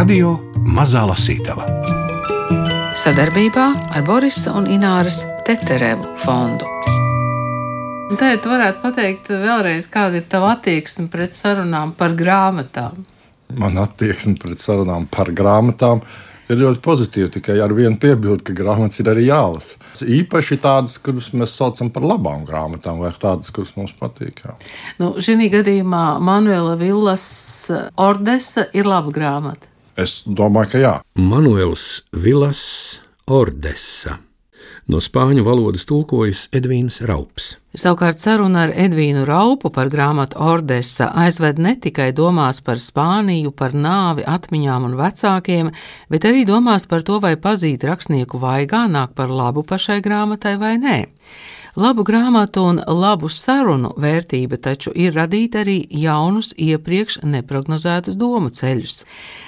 Radio Mazā Lasītava sadarbībā ar Borisa un Ināras Teterevu fondu. Tēt, varētu pateikt vēlreiz, kāda ir tava attieksme pret sarunām par grāmatām? Man attieksme pret sarunām par grāmatām ir ļoti pozitīva. Tikai ar vienu piebildu, ka grāmatas ir arī jālasa. Īpaši tādas, kuras mēs saucam par labām grāmatām, vai tādas, kuras mums patīk. Jā. Nu, Šī gadījumā Manuela Villas Ordesa ir laba grāmata. Es domāju, ka jā. Manuels Villas Ordesa. No spāņu valodas tulkojas Edvīns Raups. Savukārt saruna ar Edvīnu Raupu par grāmatu Ordesa aizved ne tikai domās par Spāniju, par nāvi, atmiņām un vecākiem, bet arī domās par to, vai pazīt rakstnieku vaigā nāk par labu pašai grāmatai vai nē. Labu grāmatu un labu sarunu vērtība taču ir radīt arī jaunus, iepriekš neprognozētus domu ceļus.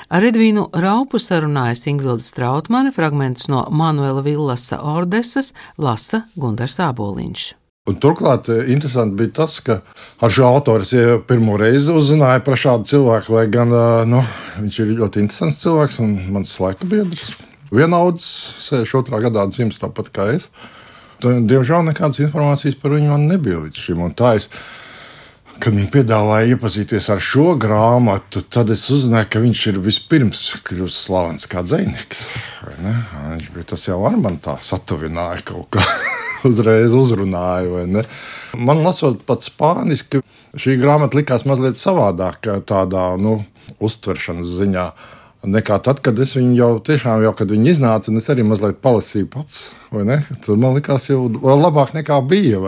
Ar Edvīnu Raupu sarunājas Ingvilda Strautmane, fragmentus no Manuela Villasa Ordesas lasa Gundars Āboliņš. Un turklāt eh, interesanti bija tas, ka ar šo autoru es pirmo reizi uzzināju par šādu cilvēku, lai gan eh, nu, viņš ir ļoti interesants cilvēks un mans laika biedrs. Vienauds, 62. gadā dzimis tāpat kā es. Diemžēl nekādas informācijas par viņu man nebija līdz šim. Es, kad viņi piedāvāja iepazīties ar šo grāmatu, tad es uzzināju, ka viņš ir vispirms kļuvis slavens kā dzinieks. Viņš bija tas jau ar mani tā satuvināja kaut kā. Uzreiz uzrunāja. Man lasot pat spāniski, šī grāmata likās mazliet savādāka, tādā nu, uztveršanas ziņā nekā tad, kad es viņu jau tiešām, jau, kad viņi iznāca, un es arī mazliet palasīju pats. Tad man likās, jau labāk nekā bija.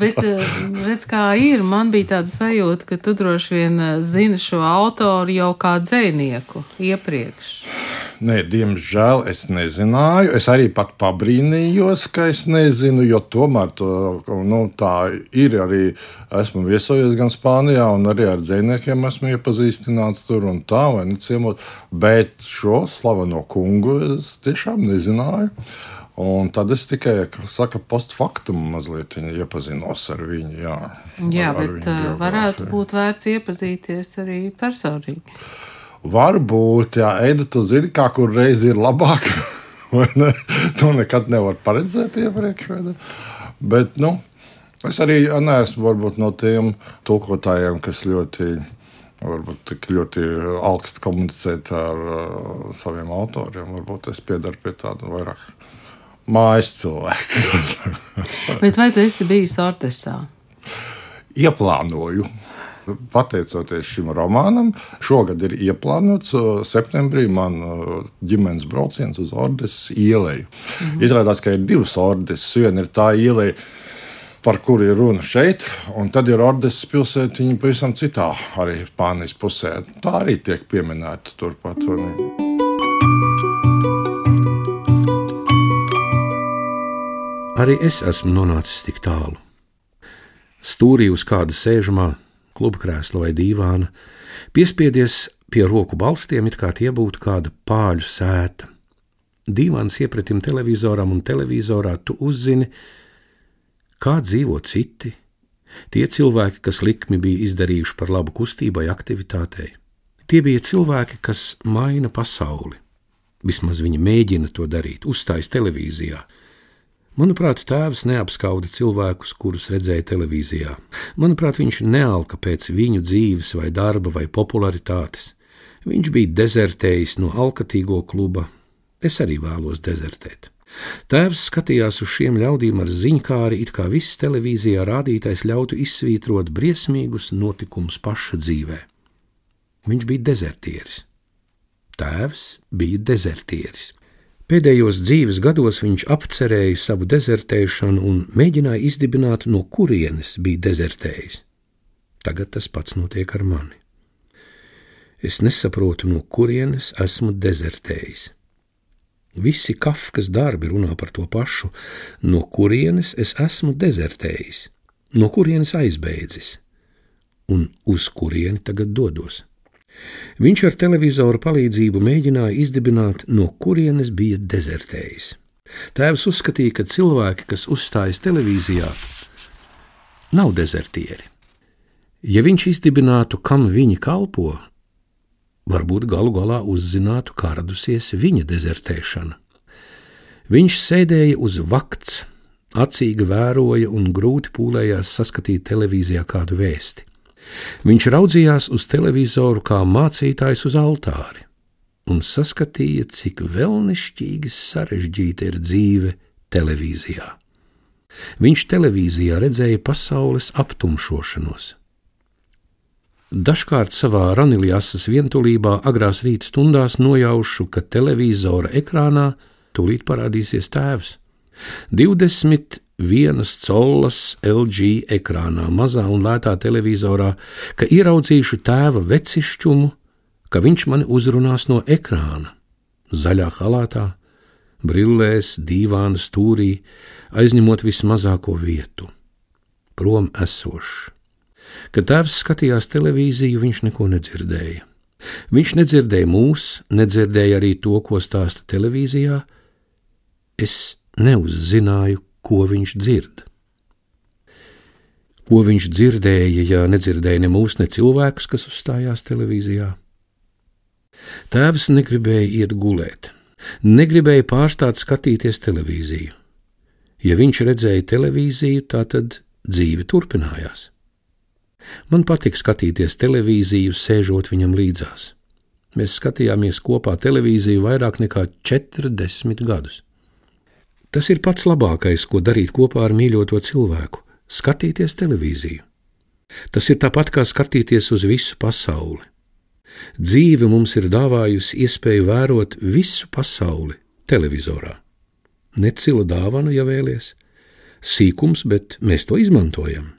Bet eh, redz, kā ir, man bija tāda sajūta, ka tu droši vien eh, zini šo autoru jau kā dzinieku iepriekš. Nē, diemžēl es nezināju. Es arī pat pabrīnījos, ka es nezinu, jo tomēr to, nu, tā ir. Arī esmu viesojies gan Spānijā, gan arī ar dziniekiem esmu iepazīstināts tur un tā, vai ne ciemot. Bet šo slaveno kungu es tiešām nezināju. Un tad es tikai, saka, postfaktum mazliet iepazinos ar viņu. Jā, jā ar, bet ar varētu būt vērts iepazīties arī personīgi. Varbūt, jā, Eida, tu zini, kā kur reizi ir labāk. ne? To nekad nevar paredzēt iepriekš. Bet, nu, es arī neesmu no tiem tulkotājiem, kas ļoti, varbūt, ļoti augstu komunicēt ar uh, saviem autoriem. Varbūt es piedaru pie tāda vairāk mājas cilvēka. Bet vai tu esi bijis Ortesā? Ieplānoju pateicoties šim romānam, šogad ir ieplānots septembrī man ģimenes brauciens uz Ordes ielai. Mhm. Izrādās, ka ir divas Ordes. Viena ir tā iela, par kuru ir runa šeit, un tad ir Ordes pilsētiņa pavisam citā, arī Spānijas pusē. Tā arī tiek pieminēta turpat. Arī es esmu nonācis tik tālu. Stūrī uz kāda sēžamā, klubkrēsla vai dīvāna, piespiedies pie roku balstiem, it kā tie būtu kāda pāļu sēta. Dīvāns iepratim televizoram un televizorā tu uzzini, kā dzīvo citi, tie cilvēki, kas likmi bija izdarījuši par labu kustībai, aktivitātei. Tie bija cilvēki, kas maina pasauli. Vismaz viņi mēģina to darīt, uzstājas televīzijā, Manuprāt, tēvs neapskauda cilvēkus, kurus redzēja televīzijā. Manuprāt, viņš nealka pēc viņu dzīves, vai darba, vai popularitātes. Viņš bija dezertējis no alkatīgo kluba. Es arī vēlos dezertēt. Tēvs skatījās uz šiem ļaudīm ar ziņkāri, it kā viss televīzijā rādītais ļautu izsvītrot briesmīgus notikumus paša dzīvē. Viņš bija dezertieris. Tēvs bija dezertieris. Pēdējos dzīves gados viņš apcerēja savu dezertēšanu un mēģināja izdibināt, no kurienes bija dezertējis. Tagad tas pats notiek ar mani. Es nesaprotu, no kurienes esmu dezertējis. Visi Kafkas darbi runā par to pašu, no kurienes es esmu dezertējis, no kurienes aizbēdzis un uz kurieni tagad dodos. Viņš ar televizoru palīdzību mēģināja izdibināt, no kurienes bija dezertējis. Tēvs uzskatīja, ka cilvēki, kas uzstājas televīzijā, nav dezertieri. Ja viņš izdibinātu, kam viņi kalpo, varbūt galu galā uzzinātu, kā radusies viņa dezertēšana. Viņš sēdēja uz vakts, acīgi vēroja un grūti pūlējās saskatīt televīzijā kādu vēsti. Viņš raudzījās uz televizoru kā mācītājs uz altāri un saskatīja, cik vēlnišķīgi sarežģīta ir dzīve televīzijā. Viņš televīzijā redzēja pasaules aptumšošanos. Dažkārt savā raniljasas vientulībā agrās rīta stundās nojaušu, ka televizora ekrānā tūlīt parādīsies tēvs. 21 collas LG ekrānā, mazā un lētā televizorā, ka ieraudzīšu tēva vecišķumu, ka viņš mani uzrunās no ekrāna, zaļā halātā, brillēs, dīvāna stūrī, aizņemot vismazāko vietu, prom esošs. Kad tēvs skatījās televīziju, viņš neko nedzirdēja. Viņš nedzirdēja mūs, nedzirdēja arī to, ko stāsta televīzijā. Es neuzzināju, ko viņš dzird. Ko viņš dzirdēja, ja nedzirdēja ne mūsu, ne cilvēkus, kas uzstājās televīzijā? Tēvs negribēja iet gulēt, negribēja pārstāt skatīties televīziju. Ja viņš redzēja televīziju, tad dzīve turpinājās. Man patīk skatīties televīziju, sēžot viņam līdzās. Mēs skatījāmies kopā televīziju vairāk nekā 40 gadus. Tas ir pats labākais, ko darīt kopā ar mīļoto cilvēku - skatīties televīziju. Tas ir tāpat kā skatīties uz visu pasauli. Dzīve mums ir dāvājusi iespēju vērot visu pasauli televizorā. Necila dāvana, ja vēlies, sīkums, bet mēs to izmantojam.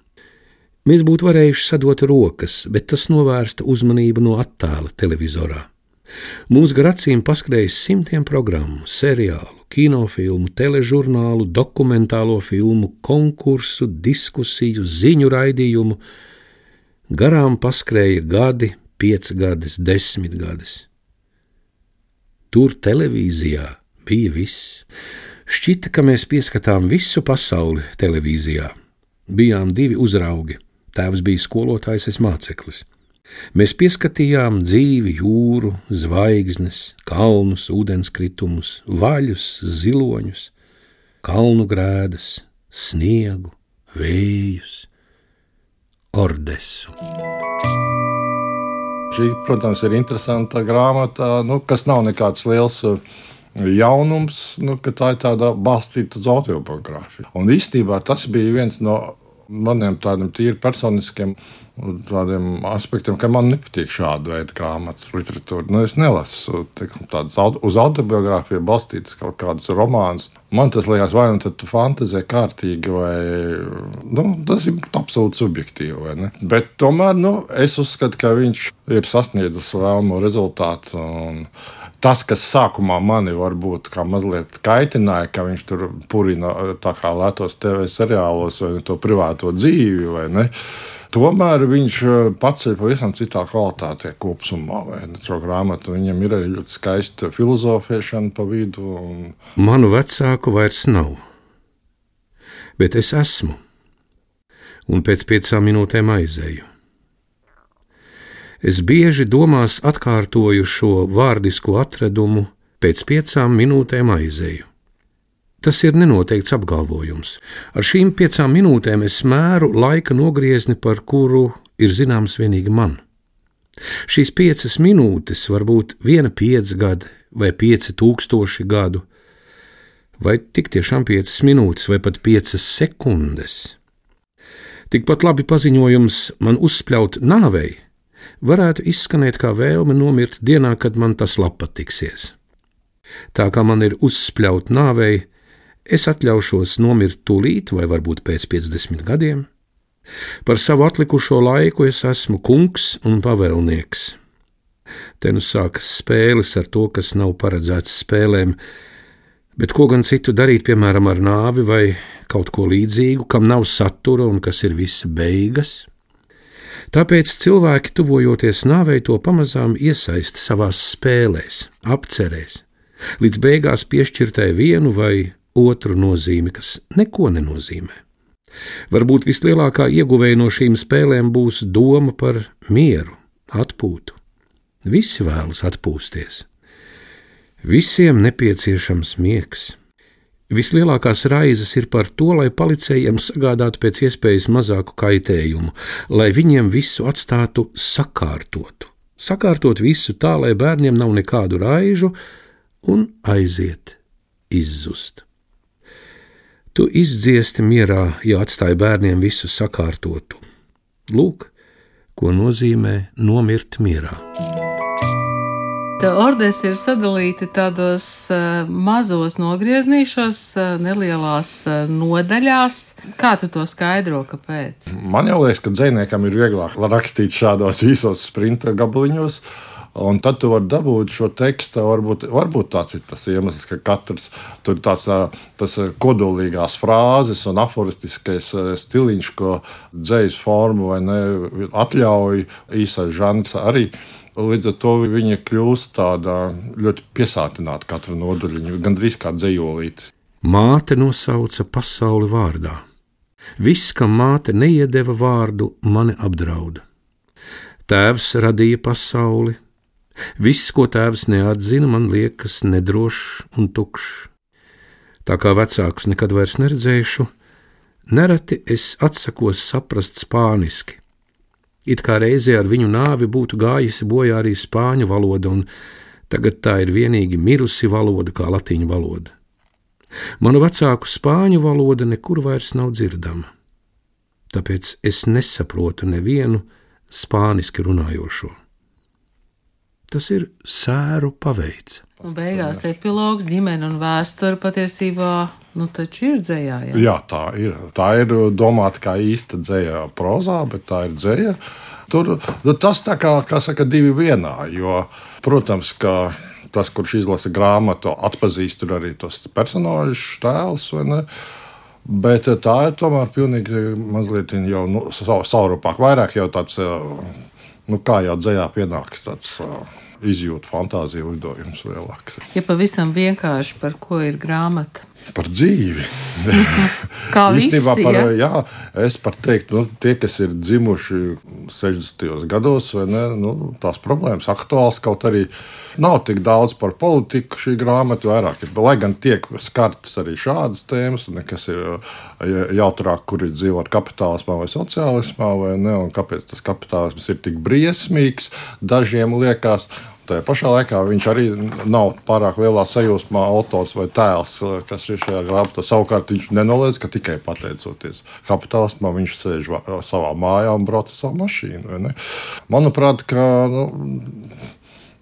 Mēs būtu varējuši sadot rokas, bet tas novērsta uzmanību no attēla televizorā. Mums gar acīm paskrējas simtiem programmu, seriālu, kinofilmu, teležurnālu, dokumentālo filmu, konkursu, diskusiju, ziņu raidījumu. Garām paskrēja gadi, pieci gadi, desmit gadi. Tur televīzijā bija viss. Šķita, ka mēs pieskatām visu pasauli televīzijā. Bijām divi uzraugi Tēvs bija skolotājs, es māceklis. Mēs pieskatījām dzīvi, jūru, zvaigznes, kalnus, ūdenskritumus, vaļus, ziloņus, kalnu grēdas, sniegu, vējus, ordesu. Šī, protams, ir interesanta grāmata, nu, kas nav nekāds liels uh, jaunums, nu, ka tā ir tāda balstīta uz autobiogrāfiju. Un īstenībā tas bija viens no maniem tādiem tīri personiskiem tādiem aspektiem, ka man nepatīk šāda veida grāmatas literatūra. Nu, es nelasu tādas uz autobiogrāfiju balstītas kaut kādas romānus. Man tas liekas, vai nu tu fantazē kārtīgi, vai nu, tas ir absolūti subjektīvi. Bet tomēr nu, es uzskatu, ka viņš ir sasniedzis vēlamo rezultātu. Un, tas, kas sākumā mani varbūt mazliet kaitināja, ka viņš tur purina tā kā lētos TV seriālos vai to privāto dzīvi. Tomēr viņš eh, pats ir pavisam citā kvalitātē kopumā. Šo grāmatu viņam ir arī ļoti skaista filozofēšana pa vidu. Un... Manu vecāku vairs nav, bet es esmu. Un pēc piecām minūtēm aizēju. Es bieži domās atkārtoju šo vārdisko atradumu, pēc piecām minūtēm aizēju. Tas ir nenoteikts apgalvojums. Ar šīm piecām minūtēm es mēru laika nogriezni, par kuru ir zināms tikai man. Šīs piecas minūtes var būt viena piecgada vai pieci tūkstoši gadu, vai tik tiešām piecas minūtes vai pat piecas sekundes. Tikpat labi paziņojums man uzspļaut nāvei varētu izskanēt kā vēlme nomirt dienā, kad man tas patiksies. Tā kā man ir uzspļaut nāvei, es atļaušos nomirt tūlīt, vai varbūt pēc 50 gadiem. Par savu atlikušo laiku es esmu kungs un pavēlnieks. Te nu sākas spēles ar to, kas nav paredzēts spēlēm, bet ko gan citu darīt, piemēram, ar nāvi vai kaut ko līdzīgu, kam nav satura un kas ir visa beigas? Tāpēc cilvēki, tuvojoties nāvei, to pamazām iesaista savās spēlēs, apcerēs, līdz beigās piešķirtai vienu vai otru nozīmi, kas neko nenozīmē. Varbūt vislielākā ieguvēja no šīm spēlēm būs doma par mieru, atpūtu. Visi vēlas atpūsties. Visiem nepieciešams miegs. Vislielākās raizes ir par to, lai policējiem sagādātu pēc iespējas mazāku kaitējumu, lai viņiem visu atstātu sakārtotu. Sakārtot visu tā, lai bērniem nav nekādu raižu un aiziet, izzust. Tu izdziesti mierā, ja atstāji bērniem visu sakārtotu. Lūk, ko nozīmē nomirt mierā. Tā ordes ir sadalīta tādos uh, mazos nogrieznīšos, uh, nelielās uh, nodaļās. Kā tu to skaidro, kāpēc? Man jau liekas, ka dziniekam ir vieglāk rakstīt šādos īsos sprinta gabaliņos. Un tad tu vari dabūt šo tekstu. Varbūt, varbūt tāds ir tas iemesls, ka katrs tur ir tāds tas kodolīgās frāzes un aforistiskais stiliņš, ko dzīslu formu vai ne atļauj īsais žanrs arī. Līdz ar to viņa kļūst tāda ļoti piesātināta katra nodaļa, gandrīz kā dzējolīte. Māte nosauca pasauli vārdā. Viss, kam māte neiedeva vārdu, mani apdrauda. Tēvs radīja pasauli. Viss, ko tēvs neatzina, man liekas nedrošs un tukšs. Tā kā vecākus nekad vairs neredzēšu, nereti es atsakos saprast spāniski, It kā reizē ar viņu nāvi būtu gājusi bojā arī spāņu valoda, un tagad tā ir vienīgi mirusi valoda, kā latīņu valoda. Manu vecāku spāņu valoda nekur vairs nav dzirdama, tāpēc es nesaprotu nevienu spāniski runājošo. Tas ir sēru paveids. Un beigās epilogs, ģimene un vēsture patiesībā nu, ir dzējā. Jā. jā, tā ir. Tā ir domāta kā īsta dzēja prozā, bet tā ir dzēja. Tur nu, tas tā kā, kā saka, divi vienā. Jo, protams, ka tas, kurš izlasa grāmatu, atpazīst arī tos personāžus, tēlus. Bet tā ir tomēr pilnīgi mazliet jau nu, saurupāk, vairāk jau tāds, nu, kā jau dzējā pienāks tāds izjūta fantāzija lidojums lielāks. Ja pavisam vienkārši par ko ir grāmata? Par dzīvi. Kā Īstenībā par, ja? jā, es par teiktu, nu, tie, kas ir dzimuši 60. gados, ne, nu, tās problēmas aktuāls kaut arī nav tik daudz par politiku šī grāmata, vairāk ir. Lai gan tiek skartas arī šādas tēmas, kas ir jautrāk, kur ir dzīvot kapitālismā vai sociālismā, vai ne, un kāpēc tas kapitālisms ir tik briesmīgs, dažiem liekas. Tajā pašā laikā viņš arī nav pārāk lielā sajūsmā autors vai tēls, kas ir šajā grāmatā. Savukārt viņš nenoliedz, ka tikai pateicoties kapitālismam viņš sēž savā mājā un brauc ar savu mašīnu. Manuprāt, ka, nu,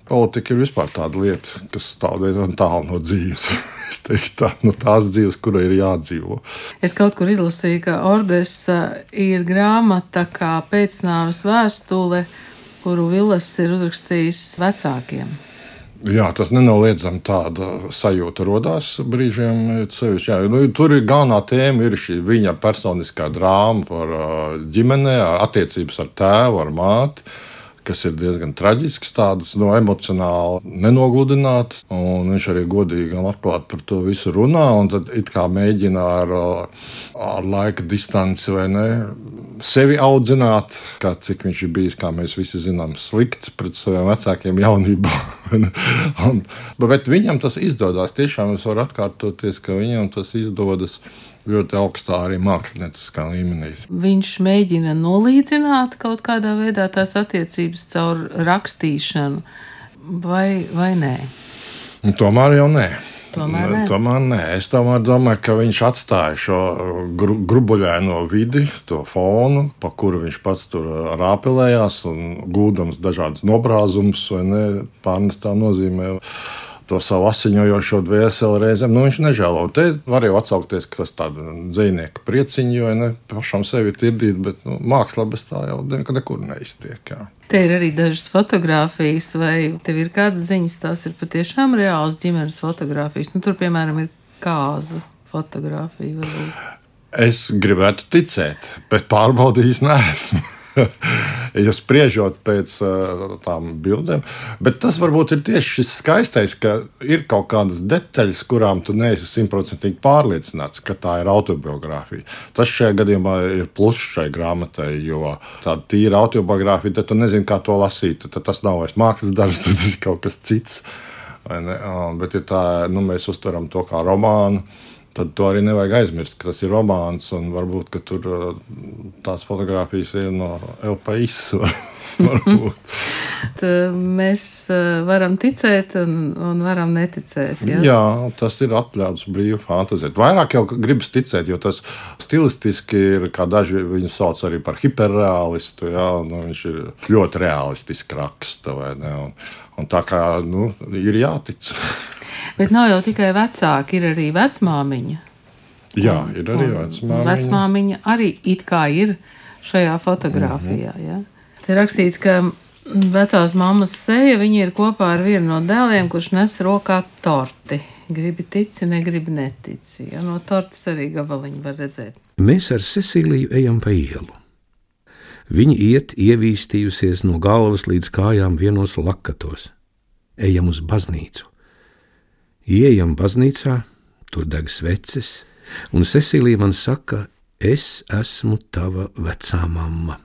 politika ir vispār tāda lieta, kas stāv diezgan tālu no dzīves. es teiktu, tā, no tās dzīves, kurai ir jādzīvo. Es kaut kur izlasīju, ka Ordesa ir grāmata kā pēcnāves vēstule kuru Vilnis ir uzrakstījis vecākiem. Jā, tas nenoliedzami tāda sajūta radās brīžiem. Sevišķi, jā, nu, tur ir galvenā tēma, ir šī viņa personiskā drāma par ģimeni, attiecības ar tēvu, ar māti kas ir diezgan traģisks, tādas no emocionāli nenogludinātas. Viņš arī godīgi un atklāti par to visu runā. Tad it kā mēģina ar, ar laika distanci vai ne sevi audzināt, kā cik viņš ir bijis, kā mēs visi zinām, slikts pret saviem vecākiem jaunībā. un, bet viņam tas izdodas. Tiešām es varu atkārtoties, ka viņam tas izdodas ļoti augstā arī mākslinieckā līmenī. Viņš mēģina nolīdzināt kaut kādā veidā tās attiecības caur rakstīšanu, vai, vai nē? Nu, tomēr jau nē. Tomēr nē. tomēr nē. Es tomēr domāju, ka viņš atstāja šo gru, grubuļaino vidi, to fonu, pa kuru viņš pats tur rāpelējās un gūdams dažādas nobrāzumus vai ne, pārnestā nozīmē to savu asiņojošo dvēseli reizēm. Nu, viņš nežēlo. Te var jau atsaukties, ka tas ir dzīsnieka prieciņš, vai ne pašam sevi tirdīt, bet nu, mākslā bez tā jau nekur neiztiek. Jā. Te ir arī dažas fotogrāfijas, vai tev ir kādas ziņas, tās ir patiešām reāls ģimenes fotogrāfijas. Nu, tur, piemēram, ir kāzu fotografija. Varbūt. Es gribētu ticēt, bet pārbaudījis neesmu. ja spriežot pēc uh, tām bildēm. Bet tas varbūt ir tieši šis skaistais, ka ir kaut kādas detaļas, kurām tu neesi simtprocentīgi pārliecināts, ka tā ir autobiogrāfija. Tas šajā gadījumā ir pluss šai grāmatai, jo tāda tīra autobiogrāfija, tad tu nezini, kā to lasīt. Tad tas nav vairs mākslas darbs, tas ir kaut kas cits. Bet, ja tā, nu, mēs uztveram to kā romānu, tad to arī nevajag aizmirst, ka tas ir romāns un varbūt tur tās fotogrāfijas ir no LPIS. mēs varam ticēt un, un varam neticēt. Ja? Jā, tas ir atļauts brīvi fantāzēt. Vairāk jau gribas ticēt, jo tas stilistiski ir, kā daži viņu sauc arī par hiperreālistu. Jā, nu, viņš ir ļoti realistiski raksta. Un, un tā kā nu, ir jātic. Bet nav jau tikai vecāki, ir arī vecmāmiņa. Jā, ir arī vecmāmiņa. Vecmāmiņa arī it kā ir šajā fotografijā. Mm -hmm. ja? Te rakstīts, ka vecās mammas seja ir kopā ar vienu no dēliem, kurš nes rokā torti. Gribi tici, negribi netici. Ja no tortes arī gabaliņu var redzēt. Mēs ar Cecīliju ejam pa ielu. Viņa iet ievīstījusies no galvas līdz kājām vienos lakatos. Ejam uz baznīcu. Iejam baznīcā, tur deg sveces, un Cecīlija man saka, es esmu tava vecā mamma.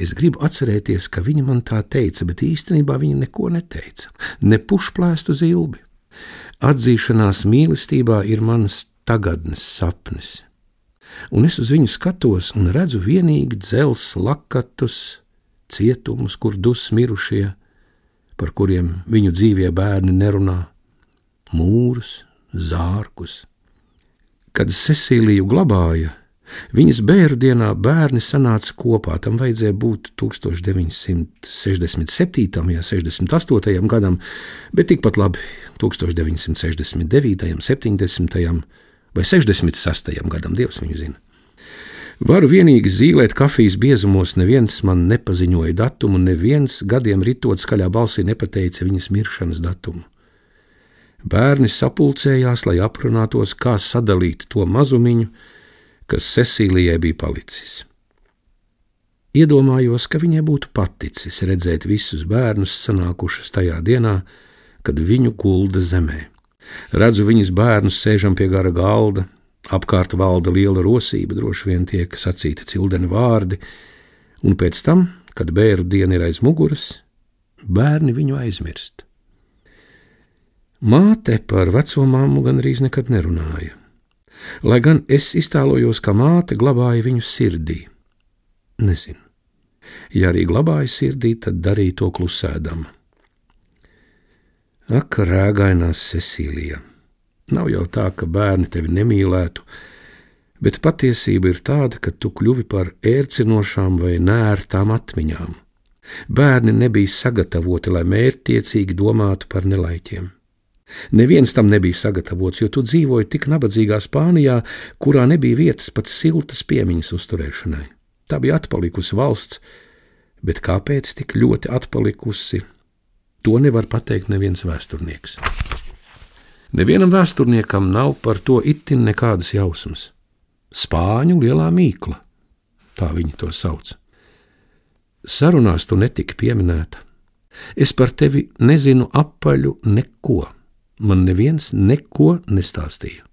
Es gribu atcerēties, ka viņa man tā teica, bet īstenībā viņa neko neteica, ne pušplēstu zilbi. Atzīšanās mīlestībā ir mans tagadnes sapnis, un es uz viņu skatos un redzu vienīgi dzels lakatus, cietumus, kur dus mirušie, par kuriem viņu dzīvie bērni nerunā, mūrus, zārkus. Kad Cecīliju glabāja, Viņas bērnu dienā bērni sanāca kopā. Tam vajadzēja būt 1967. un 68. gadam, bet tikpat labi 1969., 70. vai 66. gadam, Dievs viņu zina. Varu vienīgi zīmēt kafijas biezumos, neviens man nepaziņoja datumu, neviens gadiem ritot skaļā balsī nepateica viņas miršanas datumu. Bērni sapulcējās, lai aprunātos, kā sadalīt to mazumiņu, kas Cecīlijai bija palicis. Iedomājos, ka viņai būtu paticis redzēt visus bērnus sanākušus tajā dienā, kad viņu gulda zemē. Redzu viņus bērnus sēžam pie gara galda, apkārt valda liela rosība, droši vien tiek sacīti cildeni vārdi, un pēc tam, kad bērnu diena ir aiz muguras, bērni viņu aizmirst. Māte par veco mammu gandrīz nekad nerunāja lai gan es iztēlojos, ka māte glabāja viņu sirdī. Nezinu. Ja arī glabāja sirdī, tad darīja to klusēdama. Ak, rēgainās Cecīlija! Nav jau tā, ka bērni tevi nemīlētu, bet patiesība ir tāda, ka tu kļuvi par ērcinošām vai nērtām atmiņām. Bērni nebija sagatavoti, lai mērķtiecīgi domātu par nelaiķiem. Neviens tam nebija sagatavots, jo tu dzīvoji tik nabadzīgā Spānijā, kurā nebija vietas pat siltas piemiņas uzturēšanai. Tā bija atpalikusi valsts, bet kāpēc tik ļoti atpalikusi, to nevar pateikt neviens vēsturnieks. Nevienam vēsturniekam nav par to itin nekādas jausmas. Spāņu lielā mīkla, tā viņi to sauc. Sarunās tu netika pieminēta. Es par tevi nezinu apaļu neko man neviens neko nestāstīja.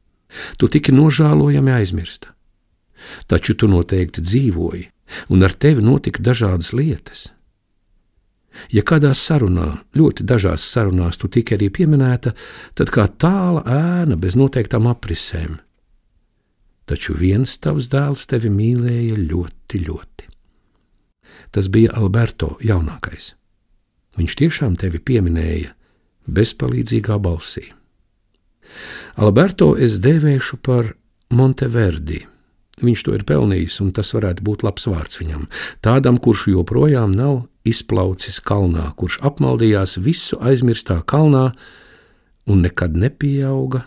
Tu tiki nožēlojami aizmirsta. Taču tu noteikti dzīvoji, un ar tevi notika dažādas lietas. Ja kādā sarunā, ļoti dažās sarunās, tu tiki arī pieminēta, tad kā tāla ēna bez noteiktām aprisēm. Taču viens tavs dēls tevi mīlēja ļoti, ļoti. Tas bija Alberto jaunākais. Viņš tiešām tevi pieminēja, bezpalīdzīgā balsī. Alberto es dēvēšu par Monteverdi. Viņš to ir pelnījis, un tas varētu būt labs vārds viņam. Tādam, kurš joprojām nav izplaucis kalnā, kurš apmaldījās visu aizmirstā kalnā un nekad nepieauga,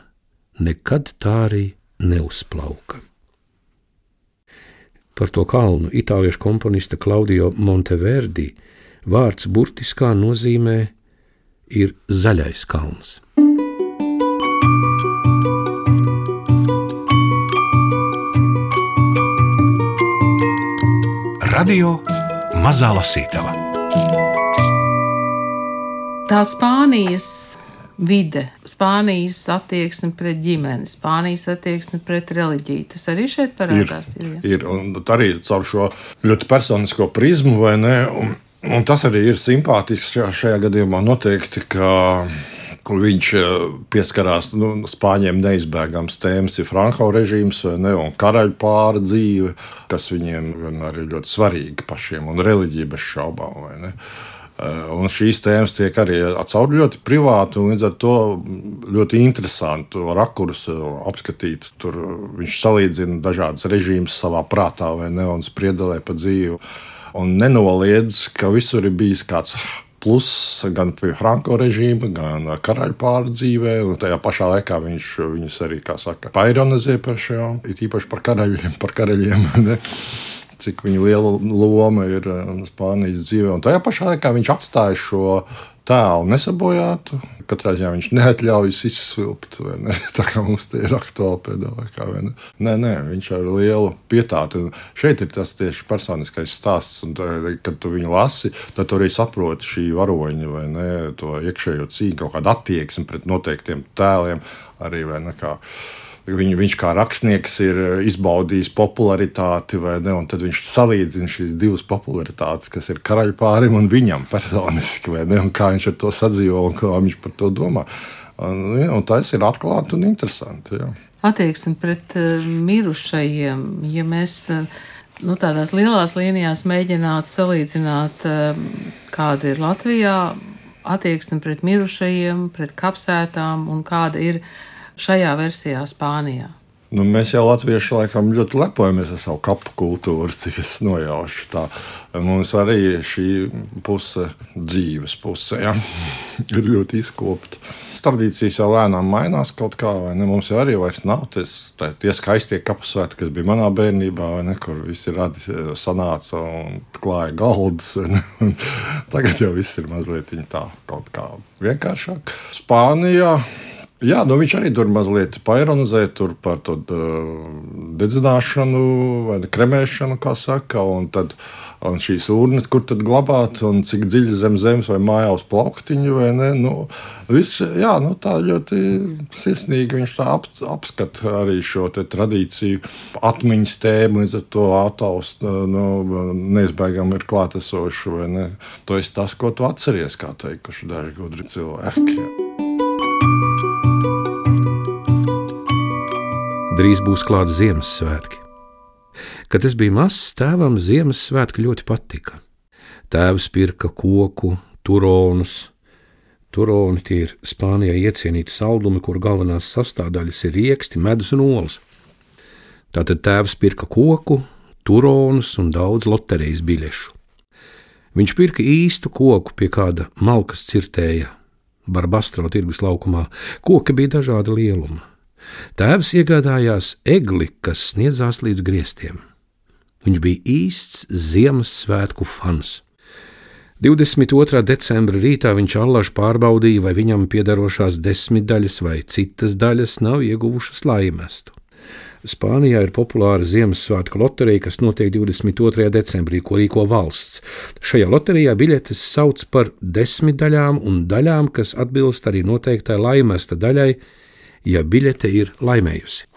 nekad tā arī neuzplauka. Par to kalnu itāliešu komponista Claudio Monteverdi vārds burtiskā nozīmē ir zaļais kalns. Radio Mazā lasītava. Tā Spānijas vide, Spānijas attieksme pret ģimeni, Spānijas attieksme pret reliģiju. Tas arī šeit parādās. Ir, ir, ir un arī caur šo ļoti personisko prizmu, vai ne? Un, un tas arī ir simpātisks šajā, šajā gadījumā noteikti, ka viņš eh, pieskarās nu, spāņiem neizbēgams tēmas, ir Franko režīms ne, un karaļa pāra dzīve, kas viņiem arī ļoti svarīga pašiem un reliģija bez šaubām. Eh, un šīs tēmas tiek arī caur ļoti privātu, un līdz ar to ļoti interesantu rakursu apskatīt. Tur viņš salīdzina dažādas režīmus savā prātā, vai ne, un spriedelē pa dzīvi. Un nenoliedz, ka visur ir bijis kāds plus gan Franko režīma, gan karaļa pārdzīvē. Tajā pašā laikā viņš viņus arī, saka, paironizē par šo, it īpaši par karaļiem. Par karaļiem cik liela loma ir uh, Spānijas dzīvē. Un tajā pašā laikā viņš atstāja šo tēlu nesabojātu. Katrā ziņā viņš neatļaujas izsvilpt. Ne? Tā kā mums te ir aktuāli pēdējā laikā. Nē, nē, viņš ar lielu pietātu. Un šeit ir tas tieši personiskais stāsts. Un, tā, kad tu viņu lasi, tad tu arī saproti šī varoņa vai ne, to iekšējo cīņu, kaut kādu attieksmi pret noteiktiem tēliem. Arī, vai ne, kā, Viņu, viņš kā rakstnieks ir eh, izbaudījis popularitāti, ne, un tad viņš salīdzina šīs divas popularitātes, kas ir karaļpārim un viņam personiski, ne, un kā viņš ar to sadzīvo un kā viņš par to domā. Un, un tas ir atklāti un interesanti. Jā. Attieksme pret uh, mirušajiem, ja mēs uh, nu, tādās lielās līnijās mēģinātu salīdzināt, uh, kāda ir Latvijā attieksme pret mirušajiem, pret kapsētām un kāda ir šajā versijā Spānijā? Nu, mēs jau latvieši laikam ļoti lepojamies ar savu kapu kultūru, cik es nojaušu. Tā. Mums arī šī puse, dzīves puse, ja, ir ļoti izkopta. Tradīcijas jau lēnām mainās kaut kā, vai ne? Mums jau arī vairs nav ties, tā, tie skaistie kapusvēti, kas bija manā bērnībā, vai ne? Kur visi radi sanāca un klāja galdus. Tagad jau viss ir mazliet tā, kaut kā vienkāršāk. Spānijā Jā, nu viņš arī tur mazliet paironizē par to uh, dedzināšanu vai kremēšanu, kā saka. Un tad un šīs urnas, kur tad glabāt, un cik dziļi zem zemes vai mājā uz ne. Nu, viss, jā, nu, tā ļoti sirsnīgi viņš ap, apskata arī šo tradīciju, atmiņas tēmu, līdz ar to attēls nu, neizbēgami ir klātesošs. To ir tas, ko tu atceries, kā teikuši daži gudri cilvēki. Jā. Drīz būs klāts Ziemassvētki. Kad es biju mazs, tēvam Ziemassvētki ļoti patika. Tēvs pirka koku, turonus. Turoni tie ir Spānijā iecienīti saldumi, kur galvenās sastāvdaļas ir rieksti, medus un olas. Tātad tēvs pirka koku, turonus un daudz loterijas biļešu. Viņš pirka īstu koku pie kāda malkas cirtēja, Barbastro tirgus laukumā. Koki bija dažāda lieluma. Tēvs iegādājās egli, kas sniedzās līdz griestiem. Viņš bija īsts Ziemassvētku fans. 22. decembra rītā viņš allaž pārbaudīja, vai viņam piedarošās desmitdaļas vai citas daļas nav ieguvušas laimestu. Spānijā ir populāra Ziemassvētku loterija, kas notiek 22. decembrī, ko rīko valsts. Šajā loterijā biļetes sauc par desmitdaļām un daļām, kas atbilst arī noteiktai laimesta daļai, ja biļete ir laimējusi.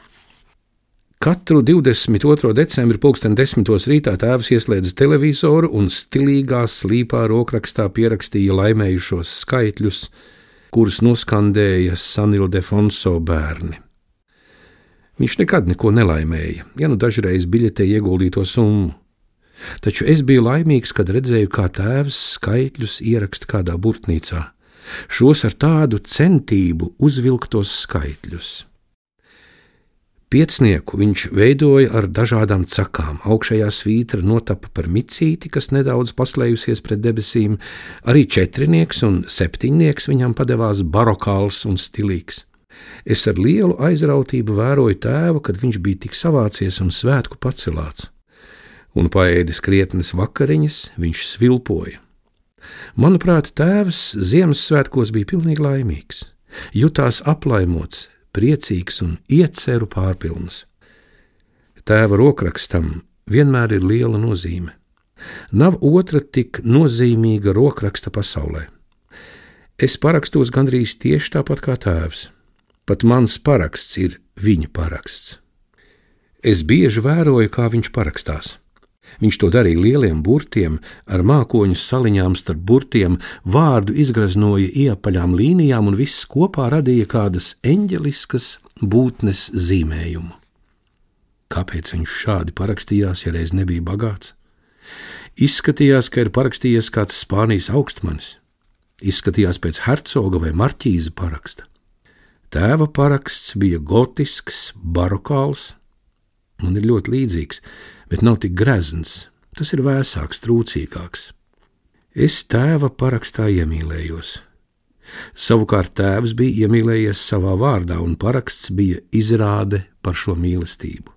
Katru 22. decembri pulksten desmitos rītā tēvs ieslēdza televizoru un stilīgā slīpā rokrakstā pierakstīja laimējušos skaitļus, kurus noskandēja Sanildefonso bērni. Viņš nekad neko nelaimēja, ja nu dažreiz biļetē ieguldīto summu. Taču es biju laimīgs, kad redzēju, kā tēvs skaitļus ieraksta kādā burtnīcā šos ar tādu centību uzvilktos skaitļus. Piecnieku viņš veidoja ar dažādām cakām. Augšējā svītra notapa par micīti, kas nedaudz paslējusies pret debesīm. Arī četrnieks un septiņnieks viņam padevās barokāls un stilīgs. Es ar lielu aizrautību vēroju tēvu, kad viņš bija tik savācies un svētku pacelāts. Un paēdis krietnes vakariņas, viņš svilpoja. Manuprāt, tēvs Ziemassvētkos bija pilnīgi laimīgs, jutās aplaimots, priecīgs un ieceru pārpilns. Tēva rokrakstam vienmēr ir liela nozīme. Nav otra tik nozīmīga rokraksta pasaulē. Es parakstos gandrīz tieši tāpat kā tēvs. Pat mans paraksts ir viņa paraksts. Es bieži vēroju, kā viņš parakstās. Viņš to darīja lieliem burtiem, ar mākoņu saliņām starp burtiem, vārdu izgraznoja iepaļām līnijām un viss kopā radīja kādas eņģeliskas būtnes zīmējumu. Kāpēc viņš šādi parakstījās, ja reiz nebija bagāts? Izskatījās, ka ir parakstījies kāds Spānijas augstmanis. Izskatījās pēc hercoga vai marķīza paraksta. Tēva paraksts bija gotisks, barokāls, man ir ļoti līdzīgs, bet nav tik grezns, tas ir vēsāks, trūcīgāks. Es tēva parakstā iemīlējos. Savukārt tēvs bija iemīlējies savā vārdā, un paraksts bija izrāde par šo mīlestību.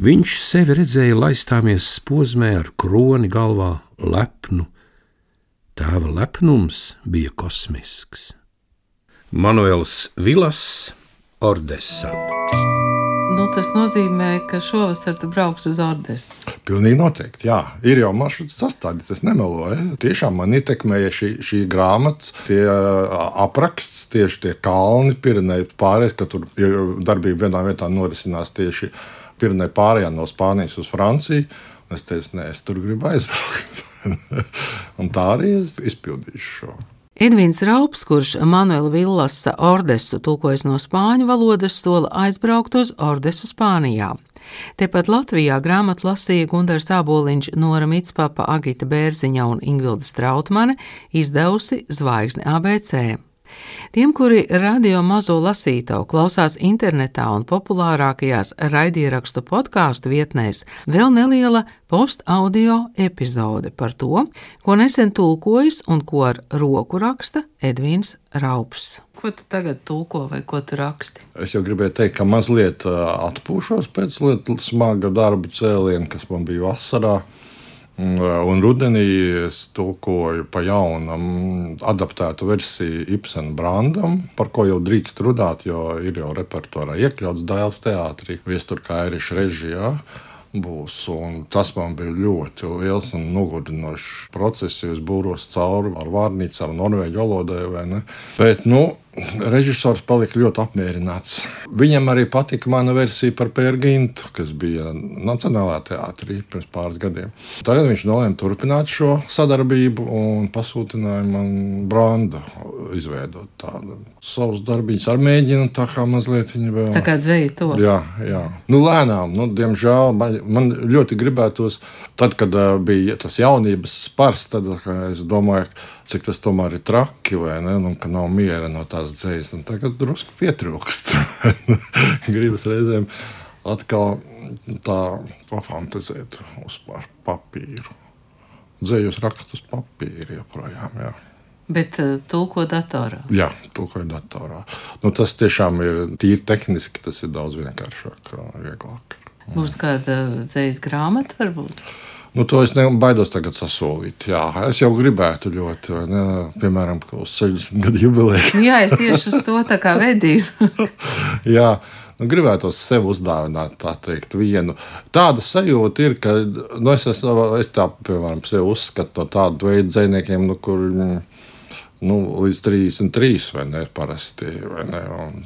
Viņš sevi redzēja laistāmies posmē ar kroni galvā, lepnu. Tēva lepnums bija kosmisks. Manuels Vilas, Ordesa. Tas nozīmē, ka šovasar tu brauks uz Ordesu. Pilnīgi noteikti. Jā, ir jau maršruts sastādīts. Es nemeloju. Tiešām man ietekmēja šī, šī grāmata, tie apraksts, tieši tie kalni, Pirenei pārējais, ka tur ir darbība vienā vietā norisinās tieši Pirenei pārējā no Spānijas uz Franciju. Es teicu, nē, es tur gribu aizbraukt. un tā arī es izpildīšu šo. Edvins Raups, kurš Manuela Villasa Ordesu tulkojas no spāņu valodas, sola aizbraukt uz Ordesu Spānijā. Tepat Latvijā grāmatu lasīja Gunārs Aboliņš, Nora Mitspapa, Agita Bērziņa un Ingvilda Strautmane, izdevusi Zvaigzne ABC. Tiem, kuri radio mazo lasītavu klausās internetā un populārākajās raidierakstu podkāstu vietnēs, vēl neliela post-audio epizode par to, ko nesen tulkojas un ko ar roku raksta Edvīns Raups. Ko tu tagad tulko vai ko tu raksti? Es jau gribēju teikt, ka mazliet atpūšos pēc smaga darba cēliena, kas man bija vasarā. Un rudenī es tulkoju pa jaunam, adaptētu versiju Ibsena brandam, par ko jau drīkst runāt, jo ir jau repertuārā iekļauts Dāles teātrī, viesturkā Iriša režijā būs. Un tas man bija ļoti liels un nogurdinošs process, jo es būros cauri ar vārnīcām, norvēģu valodai. Bet, nu, Režisors palika ļoti apmierināts. Viņam arī patika mana versija par Pērģintu, kas bija Nacionālajā teātrī pirms pāris gadiem. Tagad viņš nolēma turpināt šo sadarbību un pasūtīja man brandu izveidot tādu. Savus darbiņus arī mēģinu tā kā mazliet viņa vēl. Tā kā dzēja to. Jā, jā. Nu, lēnām, nu, diemžēl man ļoti gribētos, tad, kad bija tas jaunības spars, tad es domāju, cik tas tomēr ir traki, vai ne? Un, ka nav miera no tās dzīslas. Tagad drusku pietrūkst. Gribas reizēm atkal tā pafantazēt uz papīru. Dzējos rakstu uz papīra joprojām. Jā. Bet uh, tulko datorā. Jā, tulkoju datorā. Nu, tas tiešām ir tīri tehniski, tas ir daudz vienkāršāk, vieglāk. Būs kāda dzīslas grāmata, varbūt? Nu, to es baidos tagad sasolīt. Jā, es jau gribētu ļoti, ne, piemēram, uz 60 gadu jubileju. Jā, es tieši uz to tā kā vedīju. jā. Nu, gribētu sev uzdāvināt, tā teikt, vienu. Tāda sajūta ir, ka nu, es, es, es tā, piemēram, sev uzskatu no tādu veidu dziniekiem, nu, kur nu, līdz 33 vai ne? Parasti, vai ne? Un,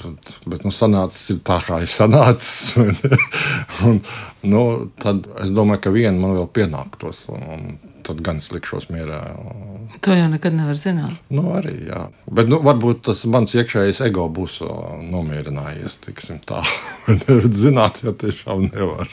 bet nu, sanācis ir tā, kā ir sanācis. un, nu, tad es domāju, ka viena man vēl pienāktos. Un, un tad gan es likšos mierā. To jau nekad nevar zināt. Nu, arī, jā. Bet nu, varbūt tas mans iekšējais ego būs nomierinājies. Tā. zināt, jau tiešām nevar.